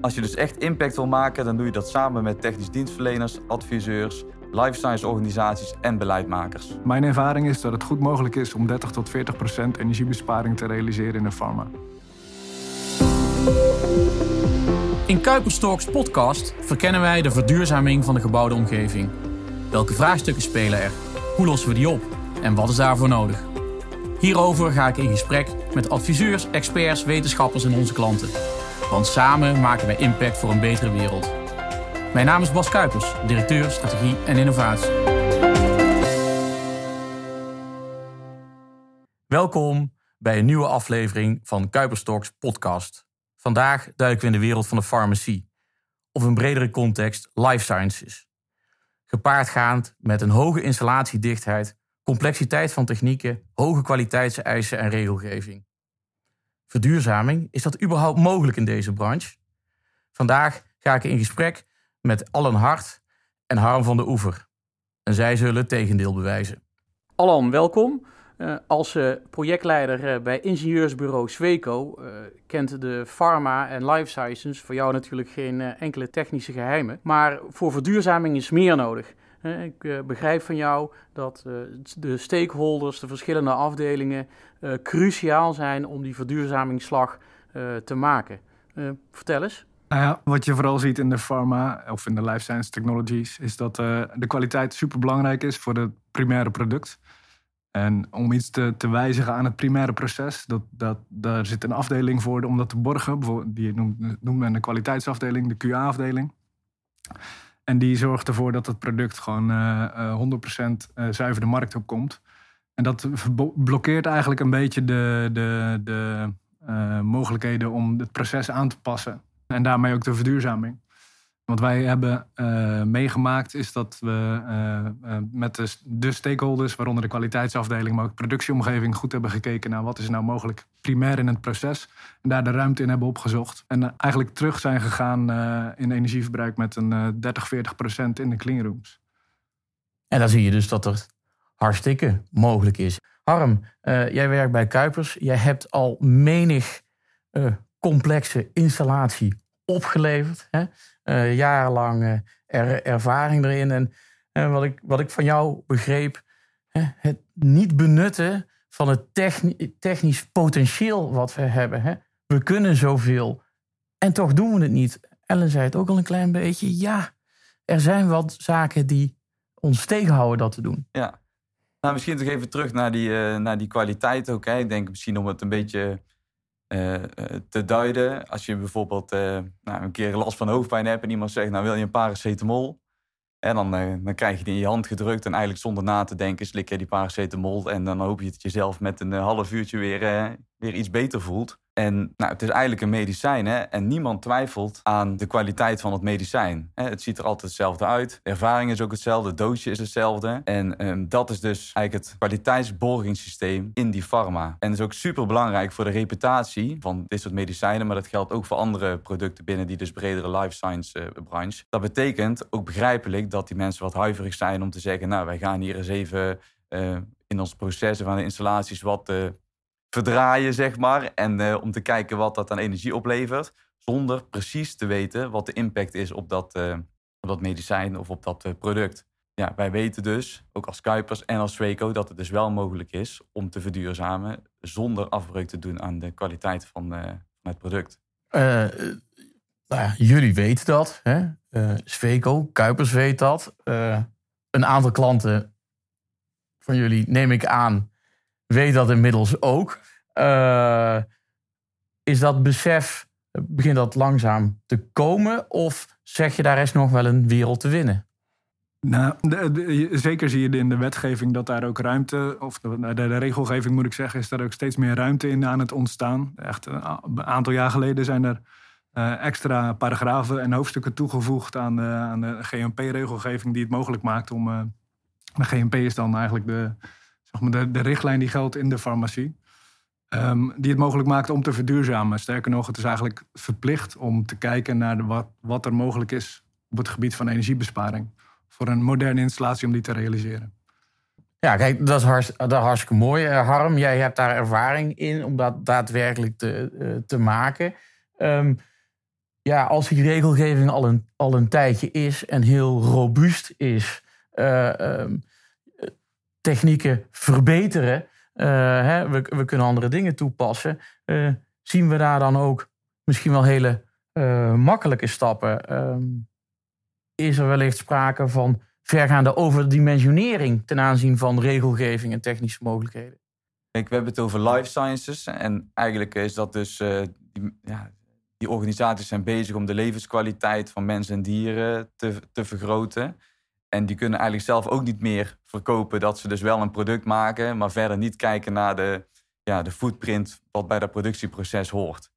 Als je dus echt impact wil maken, dan doe je dat samen met technisch dienstverleners, adviseurs, life science organisaties en beleidmakers. Mijn ervaring is dat het goed mogelijk is om 30 tot 40 procent energiebesparing te realiseren in de pharma. In Kuiperstalks podcast verkennen wij de verduurzaming van de gebouwde omgeving. Welke vraagstukken spelen er? Hoe lossen we die op? En wat is daarvoor nodig? Hierover ga ik in gesprek met adviseurs, experts, wetenschappers en onze klanten. Want samen maken wij impact voor een betere wereld. Mijn naam is Bas Kuipers, directeur strategie en innovatie. Welkom bij een nieuwe aflevering van Kuiperstalks podcast. Vandaag duiken we in de wereld van de farmacie, of in bredere context life sciences. Gepaardgaand met een hoge installatiedichtheid, complexiteit van technieken, hoge kwaliteitseisen en regelgeving. Verduurzaming, is dat überhaupt mogelijk in deze branche? Vandaag ga ik in gesprek met Allen Hart en Harm van de Oever. En zij zullen het tegendeel bewijzen. Allan, welkom. Uh, als uh, projectleider uh, bij ingenieursbureau Sweco kent de pharma en life sciences voor jou natuurlijk geen enkele technische geheimen. Maar voor verduurzaming is meer nodig. Ik begrijp van jou dat de stakeholders, de verschillende afdelingen, cruciaal zijn om die verduurzamingsslag te maken. vertel eens. Nou ja, wat je vooral ziet in de pharma of in de life science technologies, is dat de kwaliteit super belangrijk is voor het primaire product. En om iets te, te wijzigen aan het primaire proces, dat, dat, daar zit een afdeling voor om dat te borgen. Die noemt, noemt men de kwaliteitsafdeling, de QA-afdeling. En die zorgt ervoor dat het product gewoon uh, 100% zuiver de markt op komt. En dat blokkeert eigenlijk een beetje de, de, de mogelijkheden om het proces aan te passen. En daarmee ook de verduurzaming. Wat wij hebben uh, meegemaakt is dat we uh, uh, met de, de, stakeholders, waaronder de kwaliteitsafdeling, maar ook de productieomgeving, goed hebben gekeken naar wat is nou mogelijk primair in het proces. En daar de ruimte in hebben opgezocht. En eigenlijk terug zijn gegaan in energieverbruik met een 30, 40 procent in de cleanrooms. En dan zie je dus dat er hartstikke mogelijk is. Harm, jij werkt bij Kuipers. Jij hebt al menig complexe installatie opgeleverd. Hè? uh, jarenlang er, ervaring erin. En, en wat, ik, wat ik van jou begreep, hè, het niet benutten van het technisch potentieel wat we hebben. Hè. We kunnen zoveel en toch doen we het niet. Ellen zei het ook al een klein beetje. Ja, er zijn wat zaken die ons tegenhouden dat te doen. Ja, nou, misschien toch even terug naar die, naar die kwaliteit ook. Hè. Ik denk misschien om het een beetje te duiden. Als je bijvoorbeeld uh, nou, een keer last van hoofdpijn hebt en iemand zegt, nou wil je een paracetamol? En dan, dan krijg je die in je hand gedrukt en eigenlijk zonder na te denken slik je die paracetamol. En dan hoop je dat je jezelf met een half uurtje weer, weer iets beter voelt. En nou, het is eigenlijk een medicijn hè? en niemand twijfelt aan de kwaliteit van het medicijn. Het ziet er altijd hetzelfde uit. De ervaring is ook hetzelfde, het doosje is hetzelfde. En um, dat is dus eigenlijk het kwaliteitsborgingssysteem in die pharma. En is ook super belangrijk voor de reputatie van dit soort medicijnen, maar dat geldt ook voor andere producten binnen die dus bredere life science uh, branche. Dat betekent ook begrijpelijk dat die mensen wat huiverig zijn om te zeggen, nou wij gaan hier eens even uh, in ons processen van de installaties wat uh, verdraaien, zeg maar. En uh, om te kijken wat dat aan energie oplevert. Zonder precies te weten wat de impact is op dat, uh, op dat medicijn of op dat uh, product. Ja, wij weten dus, ook als Kuipers en als Sweco, dat het dus wel mogelijk is om te verduurzamen zonder afbreuk te doen aan de kwaliteit van, het product. nou ja, jullie weten dat, hè? Kuipers weet dat. een aantal klanten van jullie, neem ik aan, weet dat inmiddels ook. Uh, is dat besef, begint dat langzaam te komen? Of zeg je daar is nog wel een wereld te winnen? Nou, zeker zie je in de wetgeving dat daar ook ruimte, of de, de, regelgeving moet ik zeggen, is daar ook steeds meer ruimte in aan het ontstaan. Echt een aantal jaar geleden zijn er uh, extra paragrafen en hoofdstukken toegevoegd aan de, aan de GMP-regelgeving die het mogelijk maakt om. De GMP is dan eigenlijk de, de, de richtlijn die geldt in de farmacie. Um, die het mogelijk maakt om te verduurzamen. Sterker nog, het is eigenlijk verplicht om te kijken naar de, wat, er mogelijk is op het gebied van energiebesparing. Voor een moderne installatie om die te realiseren. Ja, kijk, dat is, dat hartstikke mooi. Uh, Harm, jij hebt daar ervaring in om dat daadwerkelijk te, uh, te maken. Um, ja, als die regelgeving al een, al een tijdje is en heel robuust is, uh, um, technieken verbeteren, uh, hè, we, we kunnen andere dingen toepassen, uh, zien we daar dan ook misschien wel hele makkelijke stappen? Um, is er wellicht sprake van vergaande overdimensionering ten aanzien van regelgeving en technische mogelijkheden? Kijk, we hebben het over life sciences en eigenlijk is dat dus, die, ja, die organisaties zijn bezig om de levenskwaliteit van mensen en dieren te, te vergroten. En die kunnen eigenlijk zelf ook niet meer verkopen dat ze dus wel een product maken, maar verder niet kijken naar de, ja, de footprint wat bij dat productieproces hoort.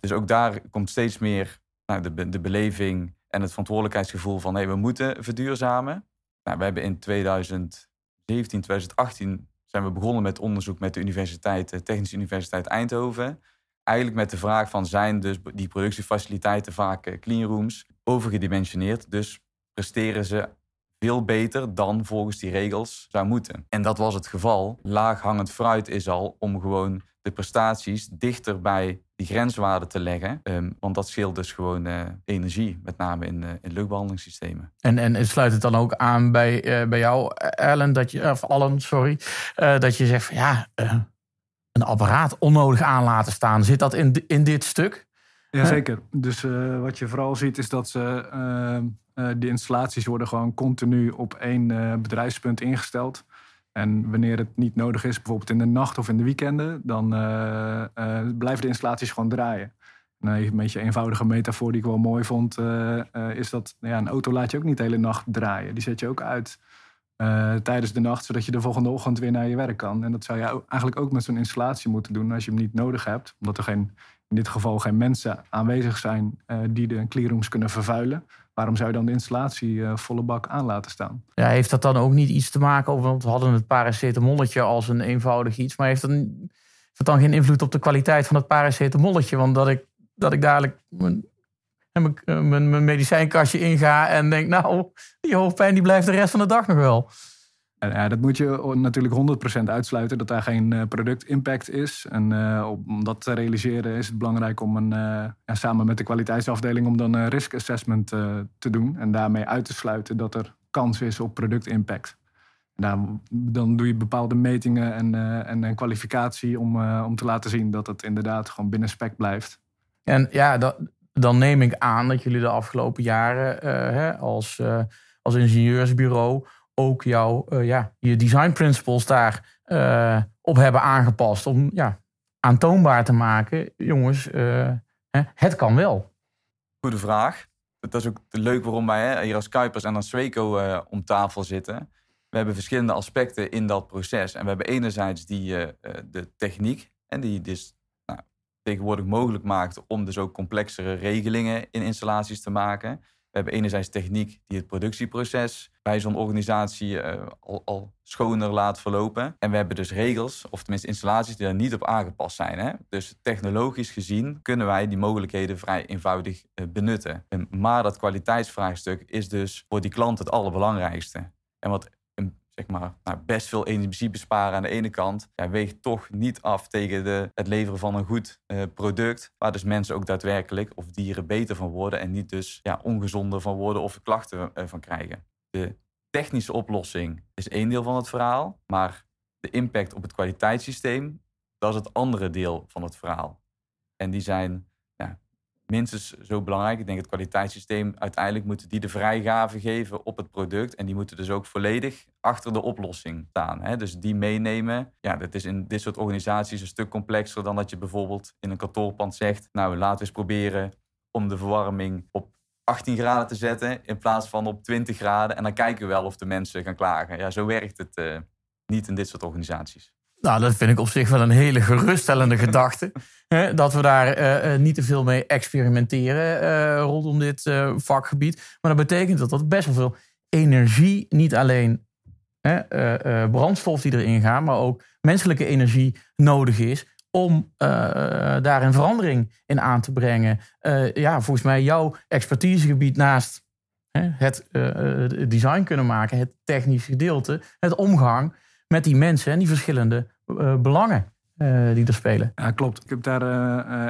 Dus ook daar komt steeds meer nou, de, de beleving en het verantwoordelijkheidsgevoel van hey, we moeten verduurzamen. Nou, we hebben in 2017, 2018 zijn we begonnen met onderzoek met de universiteit, de Technische Universiteit Eindhoven eigenlijk met de vraag van zijn dus die productiefaciliteiten vaak eh, cleanrooms overgedimensioneerd. Dus presteren ze veel beter dan volgens die regels zou moeten. En dat was het geval. Laaghangend fruit is al om gewoon de prestaties dichter bij die grenswaarden te leggen. Um, want dat scheelt dus gewoon uh, energie, met name in, uh, in luchtbehandelingssystemen. En, en sluit het dan ook aan bij, uh, bij jou, Ellen, dat je, of Allen, sorry, dat je zegt van ja een apparaat onnodig aan laten staan. Zit dat in, in dit stuk? Jazeker. Dus uh, wat je vooral ziet is dat ze, uh, die installaties worden gewoon continu op één bedrijfspunt ingesteld. En wanneer het niet nodig is, bijvoorbeeld in de nacht of in de weekenden, dan blijven de installaties gewoon draaien. een beetje een eenvoudige metafoor die ik wel mooi vond, is dat ja, een auto laat je ook niet de hele nacht draaien. Die zet je ook uit tijdens de nacht, zodat je de volgende ochtend weer naar je werk kan. En dat zou je eigenlijk ook met zo'n installatie moeten doen als je hem niet nodig hebt, omdat er geen, in dit geval geen mensen aanwezig zijn die de cleanrooms kunnen vervuilen. Waarom zou je dan de installatie uh, volle bak aan laten staan? Ja, heeft dat dan ook niet iets te maken, want we hadden het paracetamolletje als een eenvoudig iets, maar heeft dat, heeft dan geen invloed op de kwaliteit van het paracetamolletje? Want dat ik, dat ik dadelijk en eh, mijn, mijn medicijnkastje inga en denk, nou, die hoofdpijn die blijft de rest van de dag nog wel. Ja, dat moet je natuurlijk 100% uitsluiten, dat daar geen uh, productimpact is. En uh, om dat te realiseren is het belangrijk om een, samen met de kwaliteitsafdeling om dan een risk assessment te doen. En daarmee uit te sluiten dat er kans is op productimpact. Dan, dan doe je bepaalde metingen en, en, kwalificatie om, om te laten zien dat het inderdaad gewoon binnen spec blijft. En ja, dan neem ik aan dat jullie de afgelopen jaren hè, als, als ingenieursbureau ook jouw, uh, ja, je design principles daar op hebben aangepast. Om ja, aantoonbaar te maken, jongens, hè, het kan wel. Goede vraag. Dat is ook leuk waarom wij hè, hier als Kuipers en als Sweco om tafel zitten. We hebben verschillende aspecten in dat proces. En we hebben enerzijds die, de techniek en die dus tegenwoordig mogelijk maakt om dus ook complexere regelingen in installaties te maken. We hebben enerzijds techniek die het productieproces bij zo'n organisatie uh, al, al, schoner laat verlopen. En we hebben dus regels, of tenminste installaties die daar niet op aangepast zijn. Hè? Dus technologisch gezien kunnen wij die mogelijkheden vrij eenvoudig uh, benutten. maar dat kwaliteitsvraagstuk is dus voor die klant het allerbelangrijkste. En wat zeg maar, nou, best veel energie besparen aan de ene kant, ja, weegt toch niet af tegen de, het leveren van een goed uh, product, waar dus mensen ook daadwerkelijk of dieren beter van worden en niet dus ja, ongezonder van worden of klachten van krijgen. De technische oplossing is één deel van het verhaal, maar de impact op het kwaliteitssysteem, dat is het andere deel van het verhaal. En die zijn minstens zo belangrijk. Ik denk het kwaliteitssysteem, uiteindelijk moeten die de vrijgave geven op het product. En die moeten dus ook volledig achter de oplossing staan. Hè? Dus die meenemen. Ja, dat is in dit soort organisaties een stuk complexer dan dat je bijvoorbeeld in een kantoorpand zegt. Nou, laten we eens proberen om de verwarming op 18 graden te zetten in plaats van op 20 graden. En dan kijken we wel of de mensen gaan klagen. Ja, zo werkt het uh, niet in dit soort organisaties. Nou, dat vind ik op zich wel een hele geruststellende gedachte. Hè, dat we daar uh, niet te veel mee experimenteren uh, rondom dit uh, vakgebied. Maar dat betekent dat dat best wel veel energie, niet alleen brandstof die erin gaat, maar ook menselijke energie nodig is om daar een verandering in aan te brengen. ja, volgens mij jouw expertisegebied naast het design kunnen maken, het technische gedeelte, het omgang met die mensen en die verschillende belangen die er spelen. Ja, klopt. Ik heb daar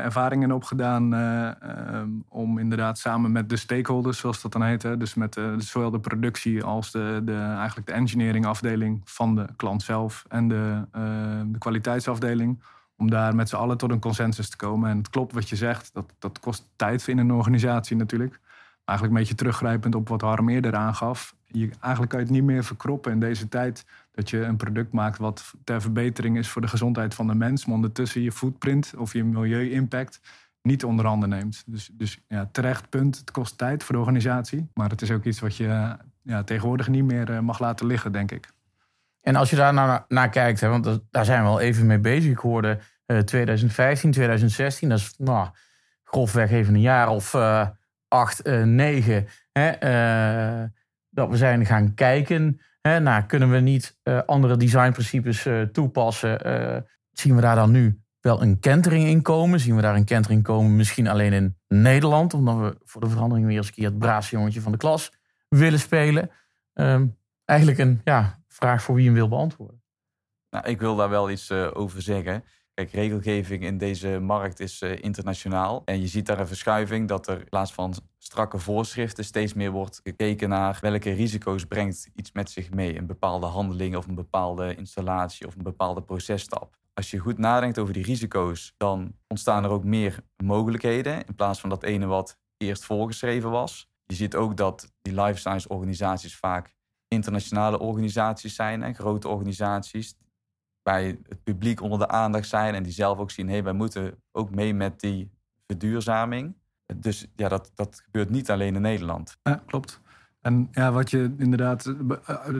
ervaringen op gedaan um, om inderdaad samen met de stakeholders, zoals dat dan heet, hè, dus met zowel de productie als de, de, eigenlijk de engineering afdeling van de klant zelf en de, de kwaliteitsafdeling, om daar met z'n allen tot een consensus te komen. En het klopt wat je zegt, dat, dat kost tijd in een organisatie natuurlijk. Maar eigenlijk een beetje teruggrijpend op wat Harm eerder aangaf. Je, eigenlijk kan je het niet meer verkroppen in deze tijd dat je een product maakt wat ter verbetering is voor de gezondheid van de mens, maar ondertussen je footprint of je milieu-impact niet onder handen neemt. Dus, dus ja, terecht punt, het kost tijd voor de organisatie, maar het is ook iets wat je ja, tegenwoordig niet meer eh, mag laten liggen, denk ik. En als je daar naar, naar kijkt, hè, want daar zijn we al even mee bezig. Ik hoorde uh, 2015, 2016, dat is nou, grofweg even een jaar of uh, acht, uh, negen. Hè, eh, dat we zijn gaan kijken nou, kunnen we niet andere designprincipes toepassen? Zien we daar dan nu wel een kentering in komen? Zien we daar een kentering komen misschien alleen in Nederland? Omdat we voor de verandering weer eens een keer het braafste jongetje van de klas willen spelen. Um, eigenlijk een ja, vraag voor wie hem wil beantwoorden. Nou, ik wil daar wel iets over zeggen. Kijk, regelgeving in deze markt is uh, internationaal. En je ziet daar een verschuiving dat er in plaats van strakke voorschriften steeds meer wordt gekeken naar welke risico's brengt iets met zich mee. Een bepaalde handeling of een bepaalde installatie of een bepaalde processtap. Als je goed nadenkt over die risico's, dan ontstaan er ook meer mogelijkheden in plaats van dat ene wat eerst voorgeschreven was. Je ziet ook dat die life science organisaties vaak internationale organisaties zijn, en grote organisaties bij het publiek onder de aandacht zijn en die zelf ook zien, hé, hey, wij moeten ook mee met die verduurzaming. Dus ja, dat, dat gebeurt niet alleen in Nederland. Ja, klopt. En ja, wat je inderdaad,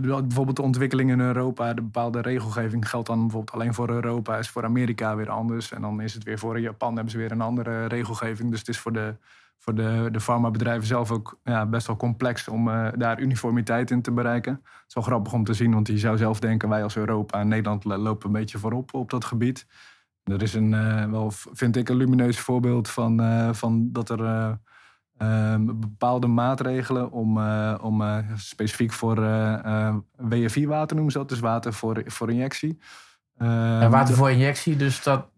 bijvoorbeeld de ontwikkeling in Europa, de bepaalde regelgeving geldt dan bijvoorbeeld alleen voor Europa, is voor Amerika weer anders. En dan is het weer voor Japan, hebben ze weer een andere regelgeving. Dus het is voor de, voor de, de farmabedrijven zelf ook ja, best wel complex om uh, daar uniformiteit in te bereiken. Het is wel grappig om te zien, want je zou zelf denken, wij als Europa en Nederland lopen een beetje voorop op dat gebied. Er is een, uh, wel, vind ik, een lumineus voorbeeld van, uh, van dat er uh, bepaalde maatregelen om, om specifiek voor WFI-water noemen ze dat, dus water voor, voor injectie. en water voor injectie, dus dat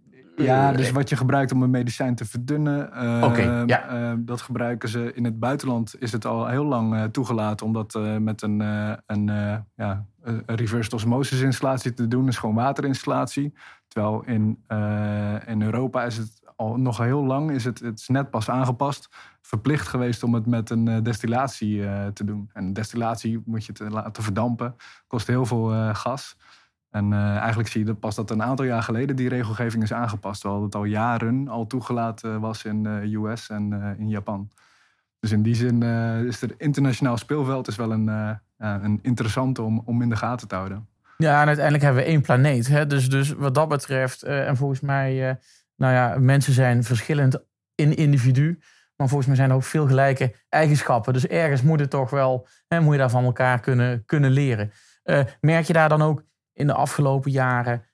ja, dus wat je gebruikt om een medicijn te verdunnen. Okay, ja. dat gebruiken ze in het buitenland. Is het al heel lang toegelaten om dat met een, een, ja, een reverse osmosis installatie te doen. Een schoon waterinstallatie. Terwijl in, in Europa is het al nog heel lang, is het, het is net pas aangepast, verplicht geweest om het met een destillatie te doen. En destillatie moet je te laten verdampen, kost heel veel gas. En eigenlijk zie je dat pas dat een aantal jaar geleden die regelgeving is aangepast. Terwijl het al jaren al toegelaten was in de US en in Japan. Dus in die zin is er internationaal speelveld is wel een, een interessante om, om in de gaten te houden. Ja, en uiteindelijk hebben we één planeet. Hè? Dus, dus wat dat betreft, en volgens mij, nou ja, mensen zijn verschillend in individu. Maar volgens mij zijn er ook veel gelijke eigenschappen. Dus ergens moet het toch wel, hè, moet je daar van elkaar kunnen, kunnen leren. Merk je daar dan ook in de afgelopen jaren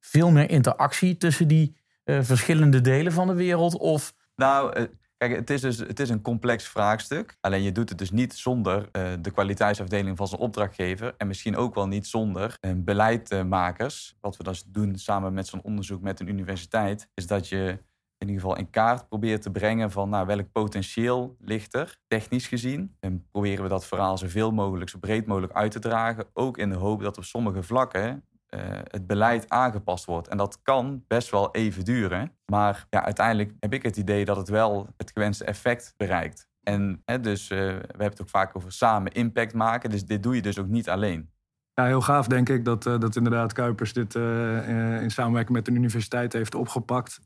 veel meer interactie tussen die verschillende delen van de wereld? Of... Nou, Kijk, het is dus het is een complex vraagstuk. Alleen je doet het dus niet zonder de kwaliteitsafdeling van zijn opdrachtgever. En misschien ook wel niet zonder beleidmakers. Wat we dus doen samen met zo'n onderzoek met een universiteit. Is dat je in ieder geval in kaart probeert te brengen van nou, welk potentieel ligt er, technisch gezien. En proberen we dat verhaal zoveel mogelijk, zo breed mogelijk uit te dragen. Ook in de hoop dat op sommige vlakken uh, het beleid aangepast wordt. En dat kan best wel even duren. Maar ja, uiteindelijk heb ik het idee dat het wel het gewenste effect bereikt. En hè, dus uh, we hebben het ook vaak over samen impact maken. Dus dit doe je dus ook niet alleen. Ja, heel gaaf denk ik dat, uh, dat inderdaad Kuipers dit in samenwerking met de universiteit heeft opgepakt.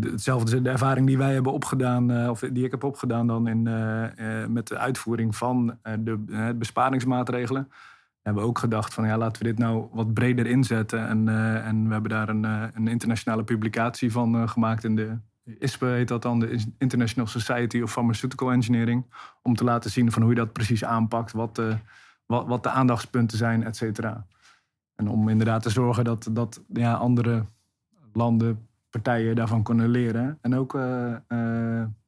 Hetzelfde de ervaring die wij hebben opgedaan, of die ik heb opgedaan dan in, met de uitvoering van de besparingsmaatregelen hebben ook gedacht van ja, laten we dit nou wat breder inzetten. En, en we hebben daar een, een internationale publicatie van gemaakt in de ISPE heet dat dan, de International Society of Pharmaceutical Engineering. Om te laten zien van hoe je dat precies aanpakt, wat, wat, wat de aandachtspunten zijn, et cetera. En om inderdaad te zorgen dat, dat ja, andere landen, partijen daarvan kunnen leren. En ook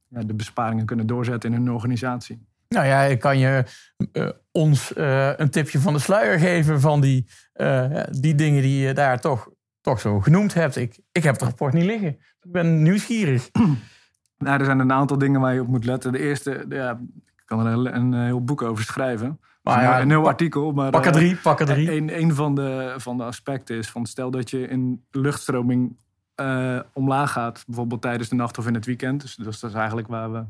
ja, de besparingen kunnen doorzetten in hun organisatie. Nou ja, ik kan je uh, ons uh, een tipje van de sluier geven van die, uh, die dingen die je daar toch toch zo genoemd hebt. Ik, ik heb het rapport niet liggen. Ik ben nieuwsgierig. Nou, er zijn een aantal dingen waar je op moet letten. De eerste, ja, ik kan er een, heel boek over schrijven. Maar ja, een heel pak- artikel. Maar, Pak er eh, drie, pak er drie. Een, een van, de, van de aspecten is van stel dat je in luchtstroming eh, omlaag gaat, bijvoorbeeld tijdens de nacht of in het weekend. Dus, dus dat is eigenlijk waar we,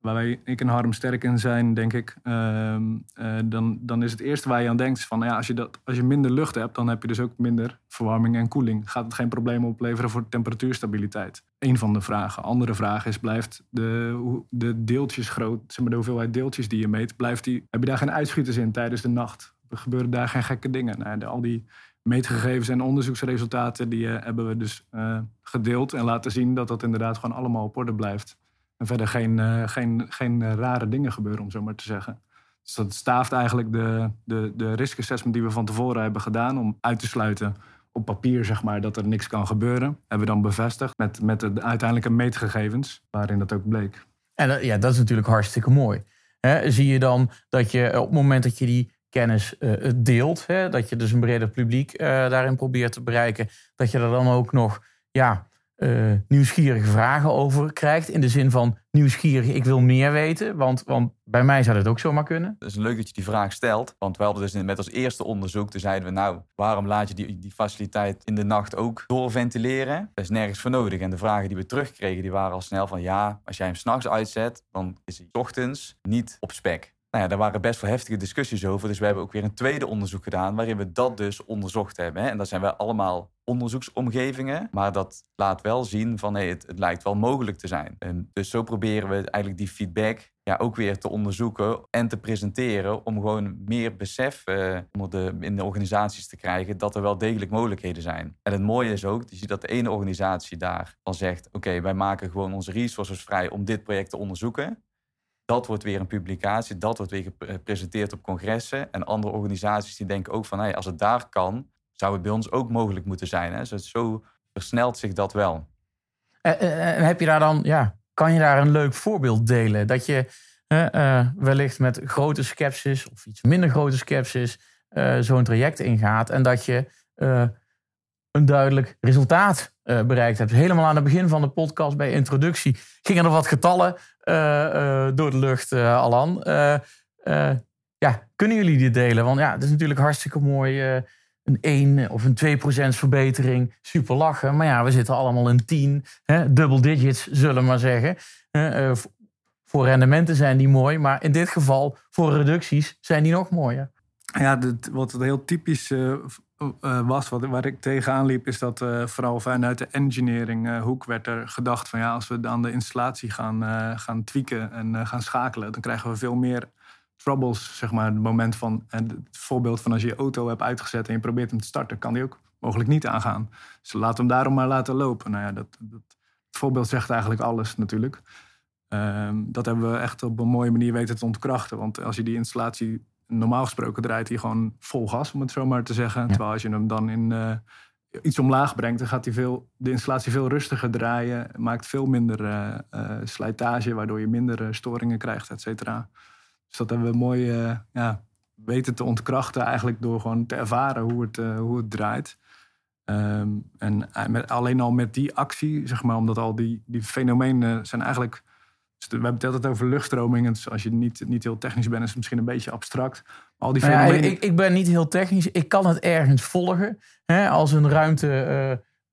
waar wij, ik en Harm sterk in zijn, denk ik. Ehm, eh, dan, dan is het eerste waar je aan denkt van, nou ja, als je, dat, als je minder lucht hebt, dan heb je dus ook minder verwarming en koeling. Gaat het geen probleem opleveren voor temperatuurstabiliteit? Eén van de vragen. Andere vraag is, blijft de, de deeltjes groot, zeg maar de hoeveelheid deeltjes die je meet, blijft die, heb je daar geen uitschieters in tijdens de nacht? Er gebeuren daar geen gekke dingen. Nou, al die meetgegevens en onderzoeksresultaten, die eh, hebben we dus eh, gedeeld en laten zien dat dat inderdaad gewoon allemaal op orde blijft. En verder geen, eh, geen, geen rare dingen gebeuren, om zo maar te zeggen. Dus dat staaft eigenlijk de, de, de risk assessment die we van tevoren hebben gedaan om uit te sluiten op papier, zeg maar, dat er niks kan gebeuren. Hebben we dan bevestigd met, met de uiteindelijke meetgegevens, waarin dat ook bleek. En ja, dat is natuurlijk hartstikke mooi. Zie je dan dat je op het moment dat je die kennis eh, deelt, hè, dat je dus een breder publiek eh, daarin probeert te bereiken, dat je er dan ook nog ja, eh, nieuwsgierige vragen over krijgt. In de zin van nieuwsgierig, ik wil meer weten. Want, want bij mij zou dat ook zomaar kunnen. Het is leuk dat je die vraag stelt. Want we hadden dus met als eerste onderzoek, toen zeiden we nou, waarom laat je die, die faciliteit in de nacht ook doorventileren? Dat is nergens voor nodig. En de vragen die we terugkregen, die waren al snel van ja, als jij hem s'nachts uitzet, dan is hij ochtends niet op spek. Nou ja, daar waren best wel heftige discussies over. Dus we hebben ook weer een tweede onderzoek gedaan waarin we dat dus onderzocht hebben. En dat zijn wel allemaal onderzoeksomgevingen. Maar dat laat wel zien van hey, het, het lijkt wel mogelijk te zijn. En dus zo proberen we eigenlijk die feedback ja, ook weer te onderzoeken en te presenteren. Om gewoon meer besef eh, de, in de organisaties te krijgen dat er wel degelijk mogelijkheden zijn. En het mooie is ook, je ziet dat de ene organisatie daar dan zegt: Oké, wij maken gewoon onze resources vrij om dit project te onderzoeken. Dat wordt weer een publicatie, dat wordt weer gepresenteerd op congressen. En andere organisaties die denken ook van, hey, als het daar kan, zou het bij ons ook mogelijk moeten zijn. Hè? Zo versnelt zich dat wel. En, en- en heb je daar dan, ja, kan je daar een leuk voorbeeld delen? Dat je eh, eh, wellicht met grote sceptisch of iets minder grote sceptisch eh, zo'n traject ingaat en dat je eh, een duidelijk resultaat eh, bereikt hebt. Helemaal aan het begin van de podcast bij introductie gingen er wat getallen eh, eh, door de lucht, Alan. Ja, kunnen jullie die delen? Want ja, het is natuurlijk hartstikke mooi. een 1 of een 2% verbetering. Super lachen. Maar ja, we zitten allemaal in 10. Hè, double digits, zullen we maar zeggen. Voor rendementen zijn die mooi. Maar in dit geval, voor reducties, zijn die nog mooier. Ja, wat heel typisch eh, eh, was, wat, waar ik tegenaan liep, is dat eh, vooral vanuit de engineering hoek werd er gedacht van ja, als we aan de installatie gaan, gaan tweaken en gaan schakelen, dan krijgen we veel meer troubles, zeg maar. Het moment van, het voorbeeld van als je je auto hebt uitgezet en je probeert hem te starten, kan die ook mogelijk niet aangaan. Dus laat hem daarom maar laten lopen. Nou ja, dat, dat, het voorbeeld zegt eigenlijk alles natuurlijk. Ehm, dat hebben we echt op een mooie manier weten te ontkrachten. Want als je die installatie normaal gesproken draait, hij gewoon vol gas, om het zo maar te zeggen. Terwijl als je hem dan in eh, iets omlaag brengt, dan gaat hij veel, de installatie veel rustiger draaien. Maakt veel minder eh, eh, slijtage, waardoor je minder storingen krijgt, et cetera. Dus dat hebben we mooi ja, weten te ontkrachten, eigenlijk door gewoon te ervaren hoe het, hoe het draait. Ehm, en met, alleen al met die actie, zeg maar, omdat al die, die fenomenen zijn eigenlijk. Dus we hebben het altijd over luchtstroming. Dus als je niet, niet heel technisch bent, is het misschien een beetje abstract. Maar al die Nou ja, ik, ik ben niet heel technisch. Ik kan het ergens volgen. Hè, als een ruimte eh,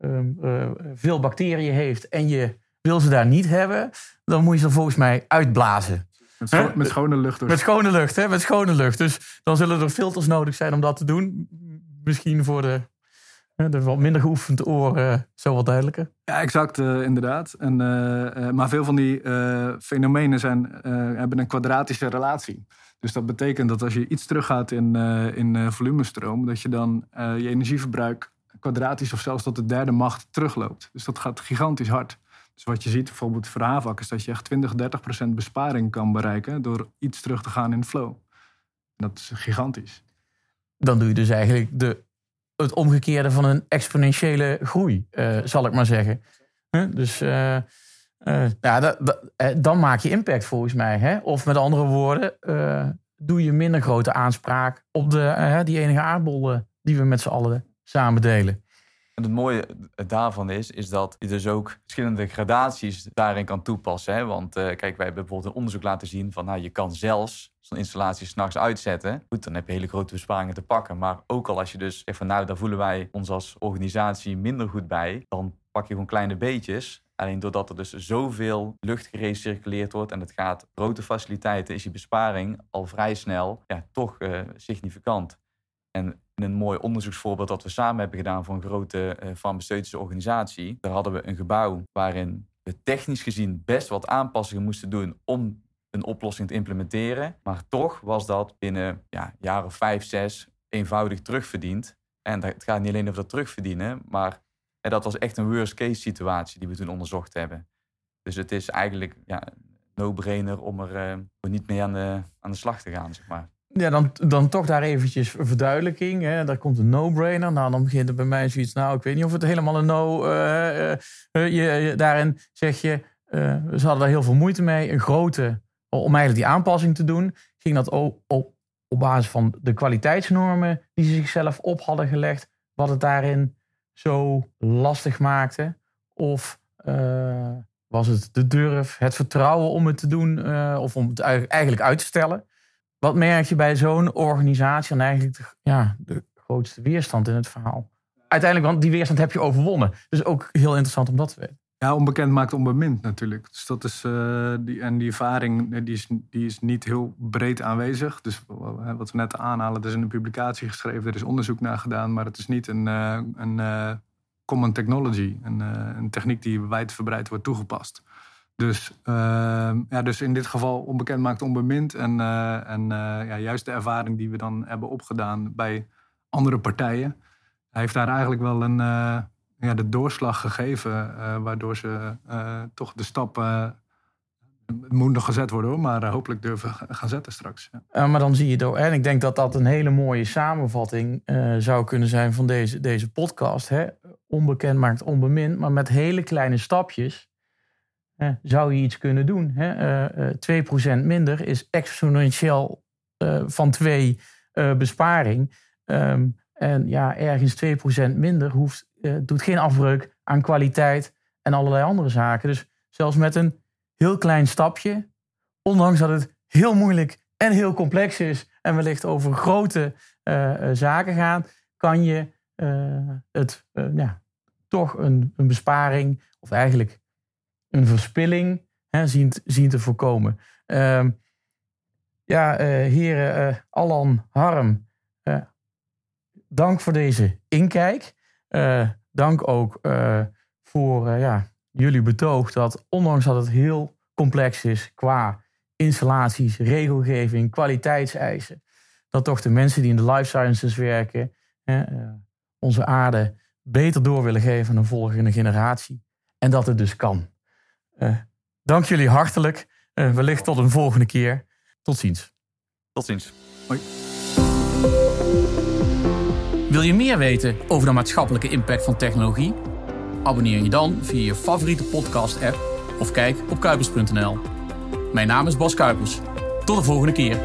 ehm, eh, veel bacteriën heeft en je wil ze daar niet hebben, dan moet je ze volgens mij uitblazen. met, scho- hè? met schone lucht. door. Met schone lucht, hè? Met schone lucht. Dus dan zullen er filters nodig zijn om dat te doen. Misschien voor de, de wat minder geoefend oor eh, zo wat duidelijker. Ja, exact, eh, inderdaad. En, eh, eh, maar veel van die eh, fenomenen zijn, eh, hebben een kwadratische relatie. Dus dat betekent dat als je iets teruggaat in, eh, in eh, volumestroom, dat je dan eh, je energieverbruik kwadratisch of zelfs tot de derde macht terugloopt. Dus dat gaat gigantisch hard. Dus wat je ziet bijvoorbeeld voor HAVAC is dat je echt 20, 30 procent besparing kan bereiken door iets terug te gaan in flow. En dat is gigantisch. Dan doe je dus eigenlijk de, het omgekeerde van een exponentiële groei, eh, zal ik maar zeggen. Dus eh, eh, ja, dan maak je impact volgens mij. Hè? Of met andere woorden, doe je minder grote aanspraak op de, die enige aardbol die we met z'n allen samen delen. En het mooie daarvan is, is dat je dus ook verschillende gradaties daarin kan toepassen. Hè? Want uh, kijk, wij hebben bijvoorbeeld een onderzoek laten zien van, nou, je kan zelfs zo'n installatie s'nachts uitzetten. Goed, dan heb je hele grote besparingen te pakken. Maar ook al als je dus zegt van, nou, daar voelen wij ons als organisatie minder goed bij, dan pak je gewoon kleine beetjes. Alleen doordat er dus zoveel lucht gerecirculeerd wordt en het gaat grote faciliteiten, is die besparing al vrij snel ja, toch uh, significant. En een mooi onderzoeksvoorbeeld dat we samen hebben gedaan voor een grote uh, farmaceutische organisatie, daar hadden we een gebouw waarin we technisch gezien best wat aanpassingen moesten doen om een oplossing te implementeren. Maar toch was dat binnen ja, jaar of vijf, zes eenvoudig terugverdiend. En het gaat niet alleen over dat terugverdienen, maar en dat was echt een worst case situatie die we toen onderzocht hebben. Dus het is eigenlijk ja, no-brainer om er niet mee aan de, aan de slag te gaan, zeg maar. Ja, dan, dan toch daar eventjes verduidelijking. Hè. Daar komt een no-brainer. Nou, dan begint er bij mij zoiets. Nou, ik weet niet of het helemaal een no... Uh, uh, je, daarin zeg je, ze hadden daar heel veel moeite mee. Een grote, om eigenlijk die aanpassing te doen, ging dat op, op, op basis van de kwaliteitsnormen die ze zichzelf op hadden gelegd. Wat het daarin zo lastig maakte? Of uh, was het de durf, het vertrouwen om het te doen uh, of om het eigenlijk uit te stellen? Wat merk je bij zo'n organisatie en eigenlijk de, ja, de grootste weerstand in het verhaal? Uiteindelijk, want die weerstand heb je overwonnen. Dus ook heel interessant om dat te weten. Ja, onbekend maakt onbemind natuurlijk. Dus dat is, uh, die, en die ervaring die is, die is niet heel breed aanwezig. Dus wat we net aanhalen, het is in een publicatie geschreven, er is onderzoek naar gedaan, maar het is niet een, een common technology, een, een, techniek die wijdverbreid wordt toegepast. Dus, ja, dus in dit geval onbekend maakt onbemind. En, en ja, juist de ervaring die we dan hebben opgedaan bij andere partijen, heeft daar eigenlijk wel een ja, de doorslag gegeven, waardoor ze toch de stap. Het moet nog gezet worden hoor, maar hopelijk durven gaan zetten straks. Ja. maar dan zie je het En ik denk dat dat een hele mooie samenvatting zou kunnen zijn van deze, deze podcast. Hè? Onbekend maakt onbemind, maar met hele kleine stapjes zou je iets kunnen doen. Hè? 2% minder is exponentieel van 2 besparing. Um, en ja, ergens 2% minder hoeft doet geen afbreuk aan kwaliteit en allerlei andere zaken. Dus zelfs met een heel klein stapje, ondanks dat het heel moeilijk en heel complex is en wellicht over grote zaken gaat, kan je het ja, toch een, een, besparing of eigenlijk een verspilling hè, zien, te voorkomen. Uh, ja, heren Allan, Harm, dank voor deze inkijk. Dank ook voor ja, jullie betoog dat ondanks dat het heel complex is qua installaties, regelgeving, kwaliteitseisen, dat toch de mensen die in de life sciences werken onze aarde beter door willen geven aan een volgende generatie. En dat het dus kan. Dank jullie hartelijk. wellicht tot een volgende keer. Tot ziens. Tot ziens. Hoi. Wil je meer weten over de maatschappelijke impact van technologie? Abonneer je dan via je favoriete podcast-app of kijk op kuipers.nl. Mijn naam is Bas Kuipers. Tot de volgende keer.